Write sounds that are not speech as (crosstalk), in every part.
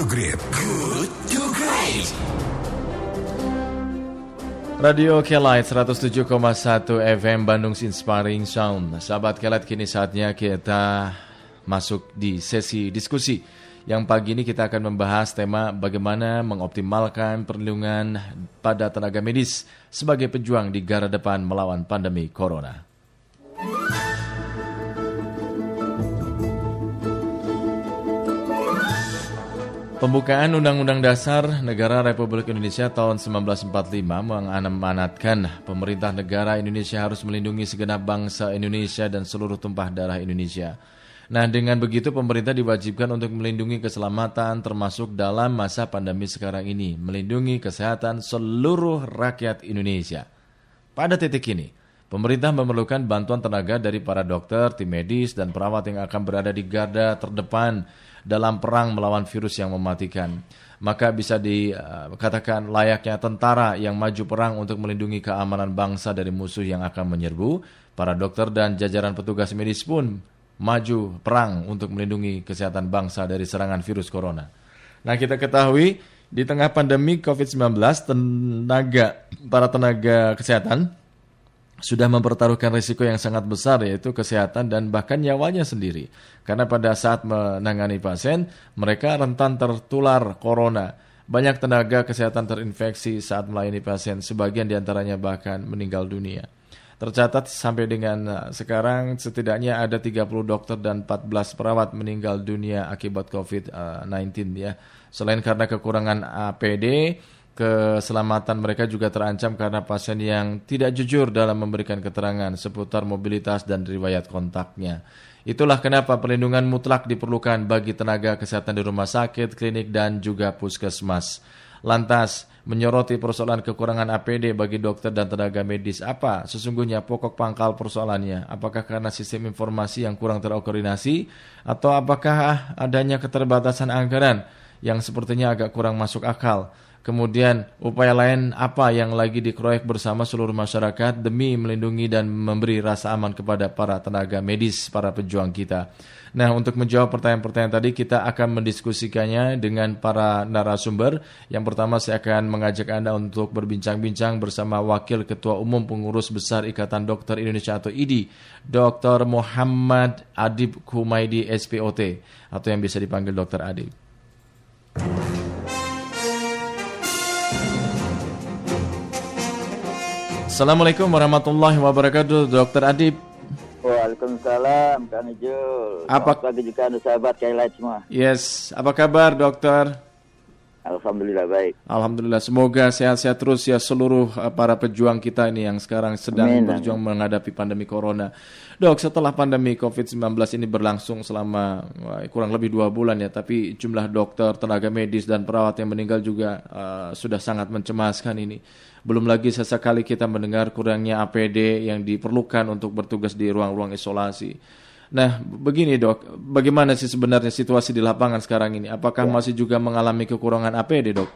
to Great. Good to Great. Radio Kelight 107,1 FM Bandung Inspiring Sound. Sahabat Kelight kini saatnya kita masuk di sesi diskusi. Yang pagi ini kita akan membahas tema bagaimana mengoptimalkan perlindungan pada tenaga medis sebagai pejuang di gara depan melawan pandemi corona. Pembukaan Undang-Undang Dasar Negara Republik Indonesia tahun 1945 mengamanatkan pemerintah negara Indonesia harus melindungi segenap bangsa Indonesia dan seluruh tumpah darah Indonesia. Nah, dengan begitu pemerintah diwajibkan untuk melindungi keselamatan termasuk dalam masa pandemi sekarang ini, melindungi kesehatan seluruh rakyat Indonesia. Pada titik ini, pemerintah memerlukan bantuan tenaga dari para dokter, tim medis, dan perawat yang akan berada di garda terdepan dalam perang melawan virus yang mematikan. Maka bisa dikatakan layaknya tentara yang maju perang untuk melindungi keamanan bangsa dari musuh yang akan menyerbu. Para dokter dan jajaran petugas medis pun maju perang untuk melindungi kesehatan bangsa dari serangan virus corona. Nah kita ketahui di tengah pandemi COVID-19 tenaga para tenaga kesehatan sudah mempertaruhkan risiko yang sangat besar yaitu kesehatan dan bahkan nyawanya sendiri. Karena pada saat menangani pasien, mereka rentan tertular corona. Banyak tenaga kesehatan terinfeksi saat melayani pasien, sebagian di antaranya bahkan meninggal dunia. Tercatat sampai dengan uh, sekarang setidaknya ada 30 dokter dan 14 perawat meninggal dunia akibat COVID-19 ya. Selain karena kekurangan APD, keselamatan mereka juga terancam karena pasien yang tidak jujur dalam memberikan keterangan seputar mobilitas dan riwayat kontaknya. Itulah kenapa perlindungan mutlak diperlukan bagi tenaga kesehatan di rumah sakit, klinik, dan juga puskesmas. Lantas, menyoroti persoalan kekurangan APD bagi dokter dan tenaga medis. Apa sesungguhnya pokok pangkal persoalannya? Apakah karena sistem informasi yang kurang terkoordinasi? Atau apakah adanya keterbatasan anggaran yang sepertinya agak kurang masuk akal? Kemudian upaya lain apa yang lagi dikeroyok bersama seluruh masyarakat demi melindungi dan memberi rasa aman kepada para tenaga medis, para pejuang kita. Nah, untuk menjawab pertanyaan-pertanyaan tadi kita akan mendiskusikannya dengan para narasumber. Yang pertama saya akan mengajak Anda untuk berbincang-bincang bersama Wakil Ketua Umum Pengurus Besar Ikatan Dokter Indonesia atau IDI, Dr. Muhammad Adib Kumaidi SPOT atau yang bisa dipanggil Dr. Adib. Assalamualaikum warahmatullahi wabarakatuh, Dokter Adib. Waalaikumsalam, Kang Ijul. Apa pagi juga anda sahabat Kailat semua. Yes, apa kabar dokter? Alhamdulillah baik. Alhamdulillah, semoga sehat-sehat terus ya seluruh uh, para pejuang kita ini yang sekarang sedang Amin. berjuang menghadapi pandemi corona. Dok, setelah pandemi COVID-19 ini berlangsung selama kurang lebih dua bulan ya, tapi jumlah dokter, tenaga medis dan perawat yang meninggal juga uh, sudah sangat mencemaskan ini. Belum lagi sesekali kita mendengar kurangnya APD yang diperlukan untuk bertugas di ruang-ruang isolasi. Nah, begini dok, bagaimana sih sebenarnya situasi di lapangan sekarang ini? Apakah ya. masih juga mengalami kekurangan APD dok?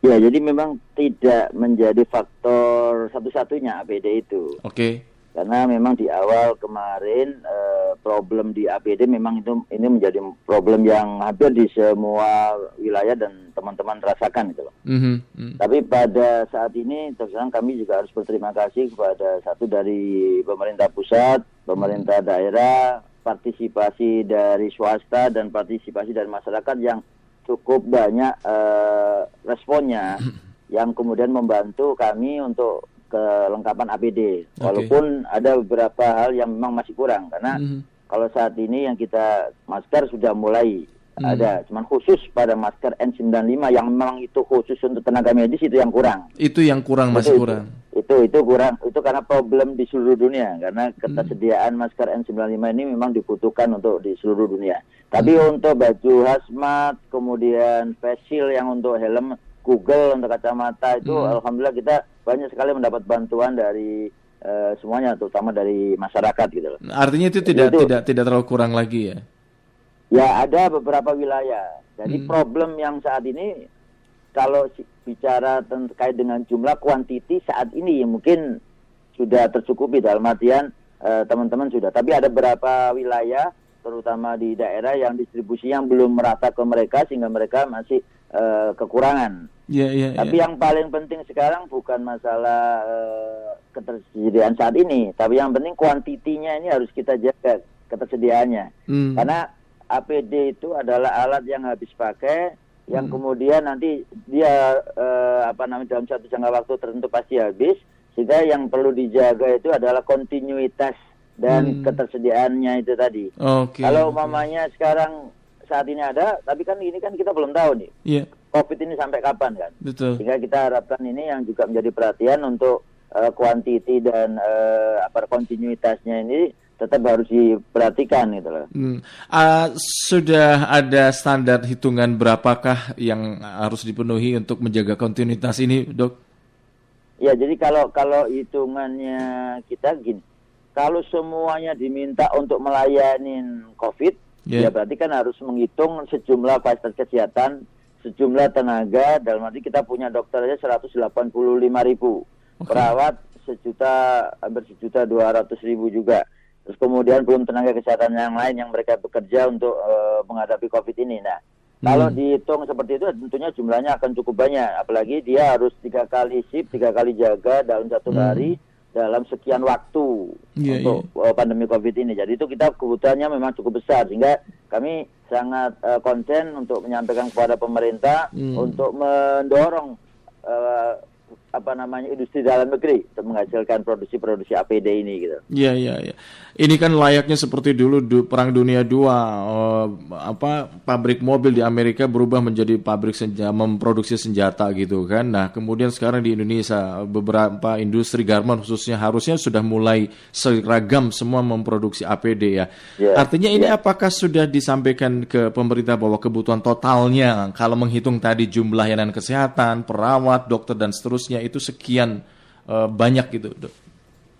Ya, jadi memang tidak menjadi faktor satu-satunya APD itu. Oke. Okay karena memang di awal kemarin eh, problem di APD memang itu ini menjadi problem yang hampir di semua wilayah dan teman-teman rasakan gitu loh. Mm-hmm. Mm-hmm. Tapi pada saat ini terus kami juga harus berterima kasih kepada satu dari pemerintah pusat, pemerintah mm-hmm. daerah, partisipasi dari swasta dan partisipasi dari masyarakat yang cukup banyak eh, responnya. Mm-hmm. yang kemudian membantu kami untuk kelengkapan APD. Okay. Walaupun ada beberapa hal yang memang masih kurang karena mm kalau saat ini yang kita masker sudah mulai mm. ada, cuman khusus pada masker N95 yang memang itu khusus untuk tenaga medis itu yang kurang. Itu yang kurang masih itu, kurang. Itu, itu itu kurang itu karena problem di seluruh dunia karena ketersediaan mm. masker N95 ini memang dibutuhkan untuk di seluruh dunia. Tapi mm. untuk baju hazmat kemudian face shield yang untuk helm Google untuk kacamata itu hmm. alhamdulillah kita banyak sekali mendapat bantuan dari uh, semuanya terutama dari masyarakat gitu loh. Artinya itu tidak itu, tidak tidak terlalu kurang lagi ya. Ya ada beberapa wilayah. Jadi hmm. problem yang saat ini kalau bicara terkait dengan jumlah kuantiti saat ini mungkin sudah tercukupi dalam artian eh, teman-teman uh, sudah. Tapi ada beberapa wilayah terutama di daerah yang distribusinya belum merata ke mereka sehingga mereka masih uh, kekurangan. Yeah, yeah, tapi yeah. yang paling penting sekarang bukan masalah uh, ketersediaan saat ini, tapi yang penting kuantitinya ini harus kita jaga ketersediaannya. Mm. Karena APD itu adalah alat yang habis pakai yang hmm. kemudian nanti dia uh, apa namanya dalam satu jangka waktu tertentu pasti habis sehingga yang perlu dijaga itu adalah kontinuitas dan hmm. ketersediaannya itu tadi. Okay. Kalau mamanya sekarang saat ini ada, tapi kan ini kan kita belum tahu nih. Yeah. COVID ini sampai kapan kan? Betul. Sehingga kita harapkan ini yang juga menjadi perhatian untuk uh, kuantiti dan uh, apa kontinuitasnya ini tetap harus diperhatikan gitu loh. Hmm. Uh, sudah ada standar hitungan berapakah yang harus dipenuhi untuk menjaga kontinuitas ini, dok? Ya, jadi kalau kalau hitungannya kita gini, kalau semuanya diminta untuk melayani COVID, yeah. ya berarti kan harus menghitung sejumlah fasilitas kesehatan, sejumlah tenaga, dalam arti kita punya dokter aja 185 ribu, okay. perawat sejuta hampir sejuta dua ratus ribu juga. Terus kemudian belum tenaga kesehatan yang lain yang mereka bekerja untuk uh, menghadapi COVID ini. Nah, hmm. kalau dihitung seperti itu tentunya jumlahnya akan cukup banyak. Apalagi dia harus tiga kali sip, tiga kali jaga dalam satu hmm. hari dalam sekian waktu yeah, untuk yeah. pandemi COVID ini. Jadi itu kita kebutuhannya memang cukup besar sehingga kami sangat uh, konsen untuk menyampaikan kepada pemerintah hmm. untuk mendorong uh, apa namanya industri dalam negeri untuk menghasilkan produksi-produksi APD ini gitu. Iya iya iya. Ini kan layaknya seperti dulu du, perang dunia dua uh, apa pabrik mobil di Amerika berubah menjadi pabrik senjata memproduksi senjata gitu kan. Nah, kemudian sekarang di Indonesia beberapa industri garment khususnya harusnya sudah mulai seragam semua memproduksi APD ya. Yeah, Artinya ini yeah. apakah sudah disampaikan ke pemerintah bahwa kebutuhan totalnya kalau menghitung tadi jumlah layanan kesehatan, perawat, dokter dan seterusnya itu sekian uh, banyak gitu, dok?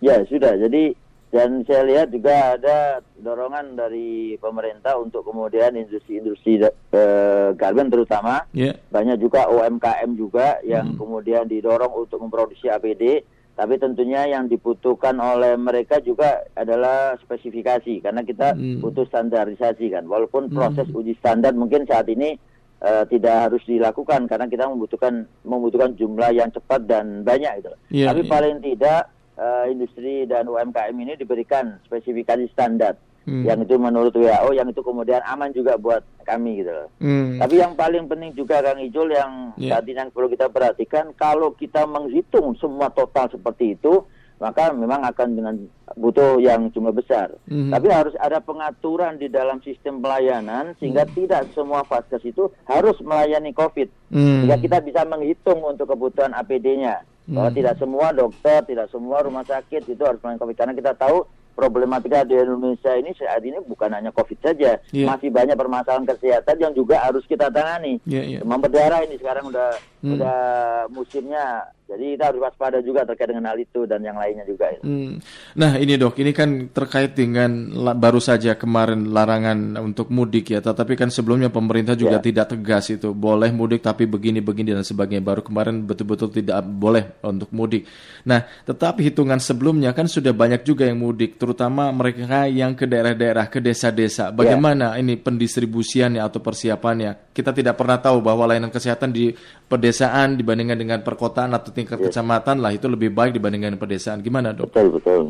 Ya sudah. Jadi dan saya lihat juga ada dorongan dari pemerintah untuk kemudian industri-industri uh, garment terutama yeah. banyak juga UMKM juga yang hmm. kemudian didorong untuk memproduksi APD tapi tentunya yang dibutuhkan oleh mereka juga adalah spesifikasi karena kita hmm. butuh standarisasi kan walaupun hmm. proses uji standar mungkin saat ini uh, tidak harus dilakukan karena kita membutuhkan membutuhkan jumlah yang cepat dan banyak itu. Yeah, Tapi yeah. paling tidak uh, industri dan UMKM ini diberikan spesifikasi standar hmm. yang itu menurut WHO yang itu kemudian aman juga buat kami gitu Hmm. Tapi yang paling penting juga Kang Ijul yang yeah. saat ini yang perlu kita perhatikan kalau kita menghitung semua total seperti itu maka memang akan dengan butuh yang jumlah besar. Mm-hmm. Tapi harus ada pengaturan di dalam sistem pelayanan sehingga mm-hmm. tidak semua vaskes itu harus melayani COVID. Mm-hmm. Sehingga kita bisa menghitung untuk kebutuhan APD-nya. Mm-hmm. Bahwa tidak semua dokter, tidak semua rumah sakit itu harus melayani COVID karena kita tahu problematika di Indonesia ini saat ini bukan hanya COVID saja, yeah. masih banyak permasalahan kesehatan yang juga harus kita tangani. Yeah, yeah. Demam berdarah ini sekarang udah hmm. udah musimnya jadi kita harus waspada juga terkait dengan hal itu dan yang lainnya juga. Hmm. Nah ini dok, ini kan terkait dengan baru saja kemarin larangan untuk mudik ya, tetapi kan sebelumnya pemerintah juga ya. tidak tegas itu boleh mudik tapi begini-begini dan sebagainya. Baru kemarin betul-betul tidak boleh untuk mudik. Nah tetapi hitungan sebelumnya kan sudah banyak juga yang mudik, terutama mereka yang ke daerah-daerah, ke desa-desa. Bagaimana ya. ini pendistribusiannya atau persiapannya? Kita tidak pernah tahu bahwa layanan kesehatan di pedesaan dibandingkan dengan perkotaan atau tingkat yes. kecamatan lah itu lebih baik dibandingkan pedesaan. Gimana dok? Betul betul.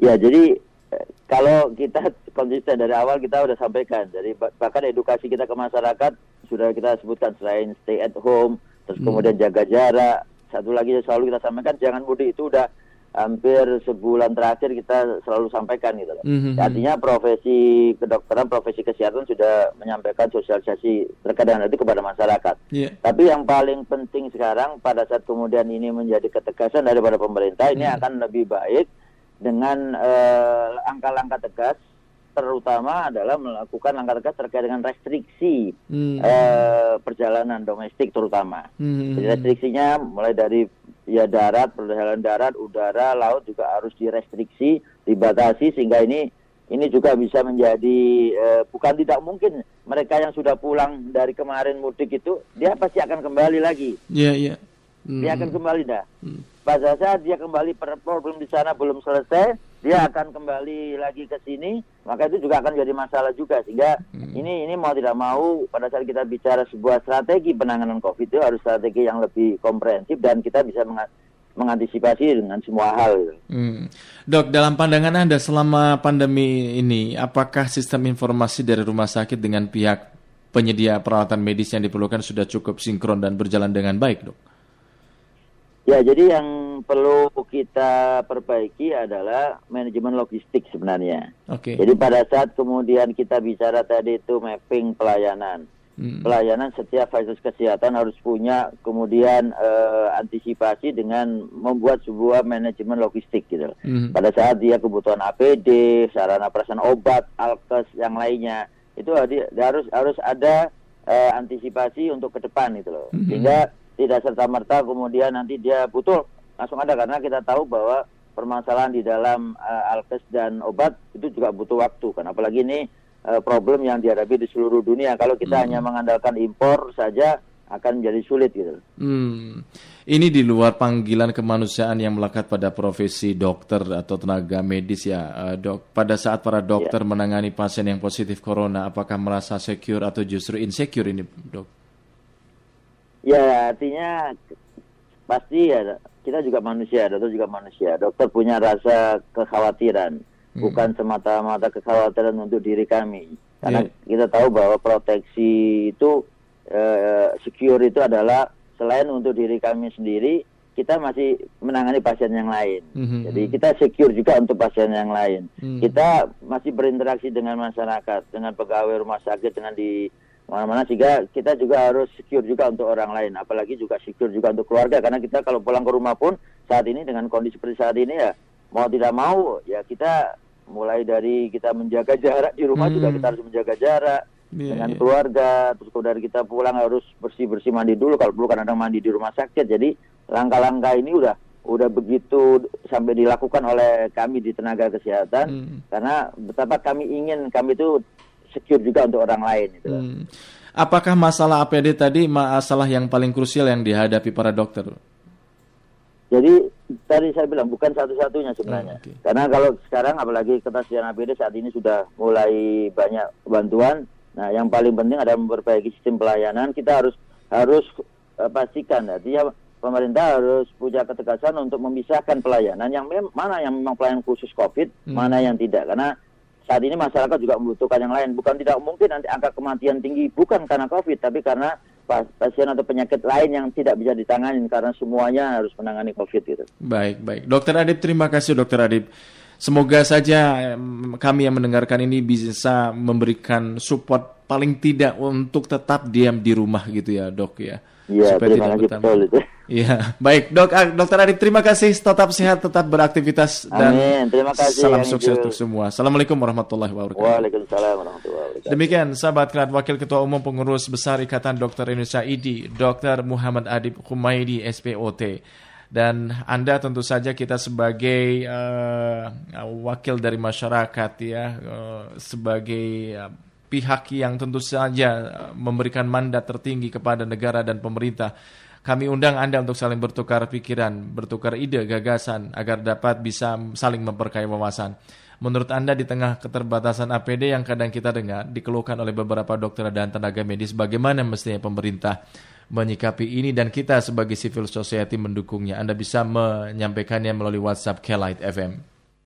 Ya jadi eh, kalau kita konsisten dari awal kita sudah sampaikan, jadi bahkan edukasi kita ke masyarakat sudah kita sebutkan selain stay at home, terus hmm. kemudian jaga jarak. Satu lagi selalu kita sampaikan jangan mudik itu udah hampir sebulan terakhir kita selalu sampaikan gitu loh. Mm-hmm. Artinya profesi kedokteran, profesi kesehatan sudah menyampaikan sosialisasi terkait dengan itu kepada masyarakat. Yeah. Tapi yang paling penting sekarang pada saat kemudian ini menjadi ketegasan daripada pemerintah ini mm. akan lebih baik dengan uh, langkah-langkah tegas terutama adalah melakukan langkah tegas terkait dengan restriksi hmm. uh, perjalanan domestik terutama. Hmm. Jadi restriksinya mulai dari ya darat, perjalanan darat, udara, laut juga harus direstriksi, dibatasi sehingga ini ini juga bisa menjadi eh, bukan tidak mungkin mereka yang sudah pulang dari kemarin mudik itu dia pasti akan kembali lagi. Iya, yeah, iya. Yeah. Hmm. Dia akan kembali dah. Hmm. Pada saat dia kembali problem di sana belum selesai, dia akan kembali lagi ke sini maka itu juga akan jadi masalah juga sehingga hmm. ini ini mau tidak mau pada saat kita bicara sebuah strategi penanganan COVID itu harus strategi yang lebih komprehensif dan kita bisa mengantisipasi dengan semua hal. Hmm. Dok, dalam pandangan Anda selama pandemi ini, apakah sistem informasi dari rumah sakit dengan pihak penyedia peralatan medis yang diperlukan sudah cukup sinkron dan berjalan dengan baik, dok? Ya, jadi yang perlu kita perbaiki adalah manajemen logistik sebenarnya. Oke. Okay. Jadi pada saat kemudian kita bicara tadi itu mapping pelayanan, Hmm. Pelayanan setiap fasilitas kesehatan harus punya kemudian uh, antisipasi dengan membuat sebuah manajemen logistik gitu. Hmm. Pada saat dia kebutuhan APD, sarana perasaan obat, alkes yang lainnya itu harus harus ada uh, antisipasi untuk ke depan itu loh. Hmm. Sehingga tidak serta merta kemudian nanti dia butuh langsung ada karena kita tahu bahwa permasalahan di dalam uh, alkes dan obat itu juga butuh waktu kan apalagi ini uh, problem yang dihadapi di seluruh dunia. Kalau kita hmm. hanya mengandalkan impor saja akan menjadi sulit gitu. Hmm. Ini di luar panggilan kemanusiaan yang melekat pada profesi dokter atau tenaga medis ya, uh, dok. Pada saat para dokter yeah. menangani pasien yang positif corona, apakah merasa secure atau justru insecure ini, dok? Ya artinya pasti ya kita juga manusia, dokter juga manusia. Dokter punya rasa kekhawatiran hmm. bukan semata-mata kekhawatiran untuk diri kami. Karena yeah. kita tahu bahwa proteksi itu uh, secure itu adalah selain untuk diri kami sendiri, kita masih menangani pasien yang lain. Mm-hmm. Jadi kita secure juga untuk pasien yang lain. Mm-hmm. Kita masih berinteraksi dengan masyarakat, dengan pegawai rumah sakit, dengan di mana-mana sehingga kita juga harus secure juga untuk orang lain. Apalagi juga secure juga untuk keluarga karena kita kalau pulang ke rumah pun saat ini dengan kondisi seperti saat ini ya mau tidak mau ya kita mulai dari kita menjaga jarak di rumah hmm. juga kita harus menjaga jarak yeah, dengan yeah. keluarga terus dari kita pulang harus bersih bersih mandi dulu kalau perlu kan ada mandi di rumah sakit jadi langkah-langkah ini udah udah begitu sampai dilakukan oleh kami di tenaga kesehatan hmm. karena betapa kami ingin kami itu secure juga untuk orang lain itu. Hmm. Apakah masalah APD tadi masalah yang paling krusial yang dihadapi para dokter? Jadi tadi saya bilang bukan satu-satunya sebenarnya. Oh, okay. Karena kalau sekarang apalagi ketersediaan APD saat ini sudah mulai banyak bantuan. Nah, yang paling penting adalah memperbaiki sistem pelayanan. Kita harus harus uh, pastikan artinya pemerintah harus punya ketegasan untuk memisahkan pelayanan yang mana yang memang pelayanan khusus COVID, hmm. mana yang tidak. Karena saat ini masyarakat juga membutuhkan yang lain. Bukan tidak mungkin nanti angka kematian tinggi bukan karena COVID, tapi karena pasien atau penyakit lain yang tidak bisa ditangani karena semuanya harus menangani COVID gitu. Baik, baik. Dokter Adib, terima kasih Dokter Adib. Semoga saja kami yang mendengarkan ini bisa memberikan support paling tidak untuk tetap diam di rumah gitu ya dok ya. Iya, terima kasih betul itu. (laughs) Iya, baik dok, ah, dokter Adib terima kasih, tetap sehat, tetap beraktivitas dan Amin. Terima kasih. Salam sukses untuk semua. Assalamualaikum warahmatullahi wabarakatuh. Waalaikumsalam warahmatullahi wabarakatuh. Demikian sahabat kerat Wakil Ketua Umum Pengurus Besar Ikatan Dokter Indonesia IDI, Dokter Muhammad Adib Humaidi SPOT. Dan Anda tentu saja kita sebagai uh, wakil dari masyarakat ya, uh, sebagai uh, pihak yang tentu saja memberikan mandat tertinggi kepada negara dan pemerintah kami undang Anda untuk saling bertukar pikiran, bertukar ide, gagasan, agar dapat bisa saling memperkaya wawasan. Menurut Anda di tengah keterbatasan APD yang kadang kita dengar dikeluhkan oleh beberapa dokter dan tenaga medis, bagaimana mestinya pemerintah menyikapi ini dan kita sebagai civil society mendukungnya? Anda bisa menyampaikannya melalui WhatsApp Kelight FM.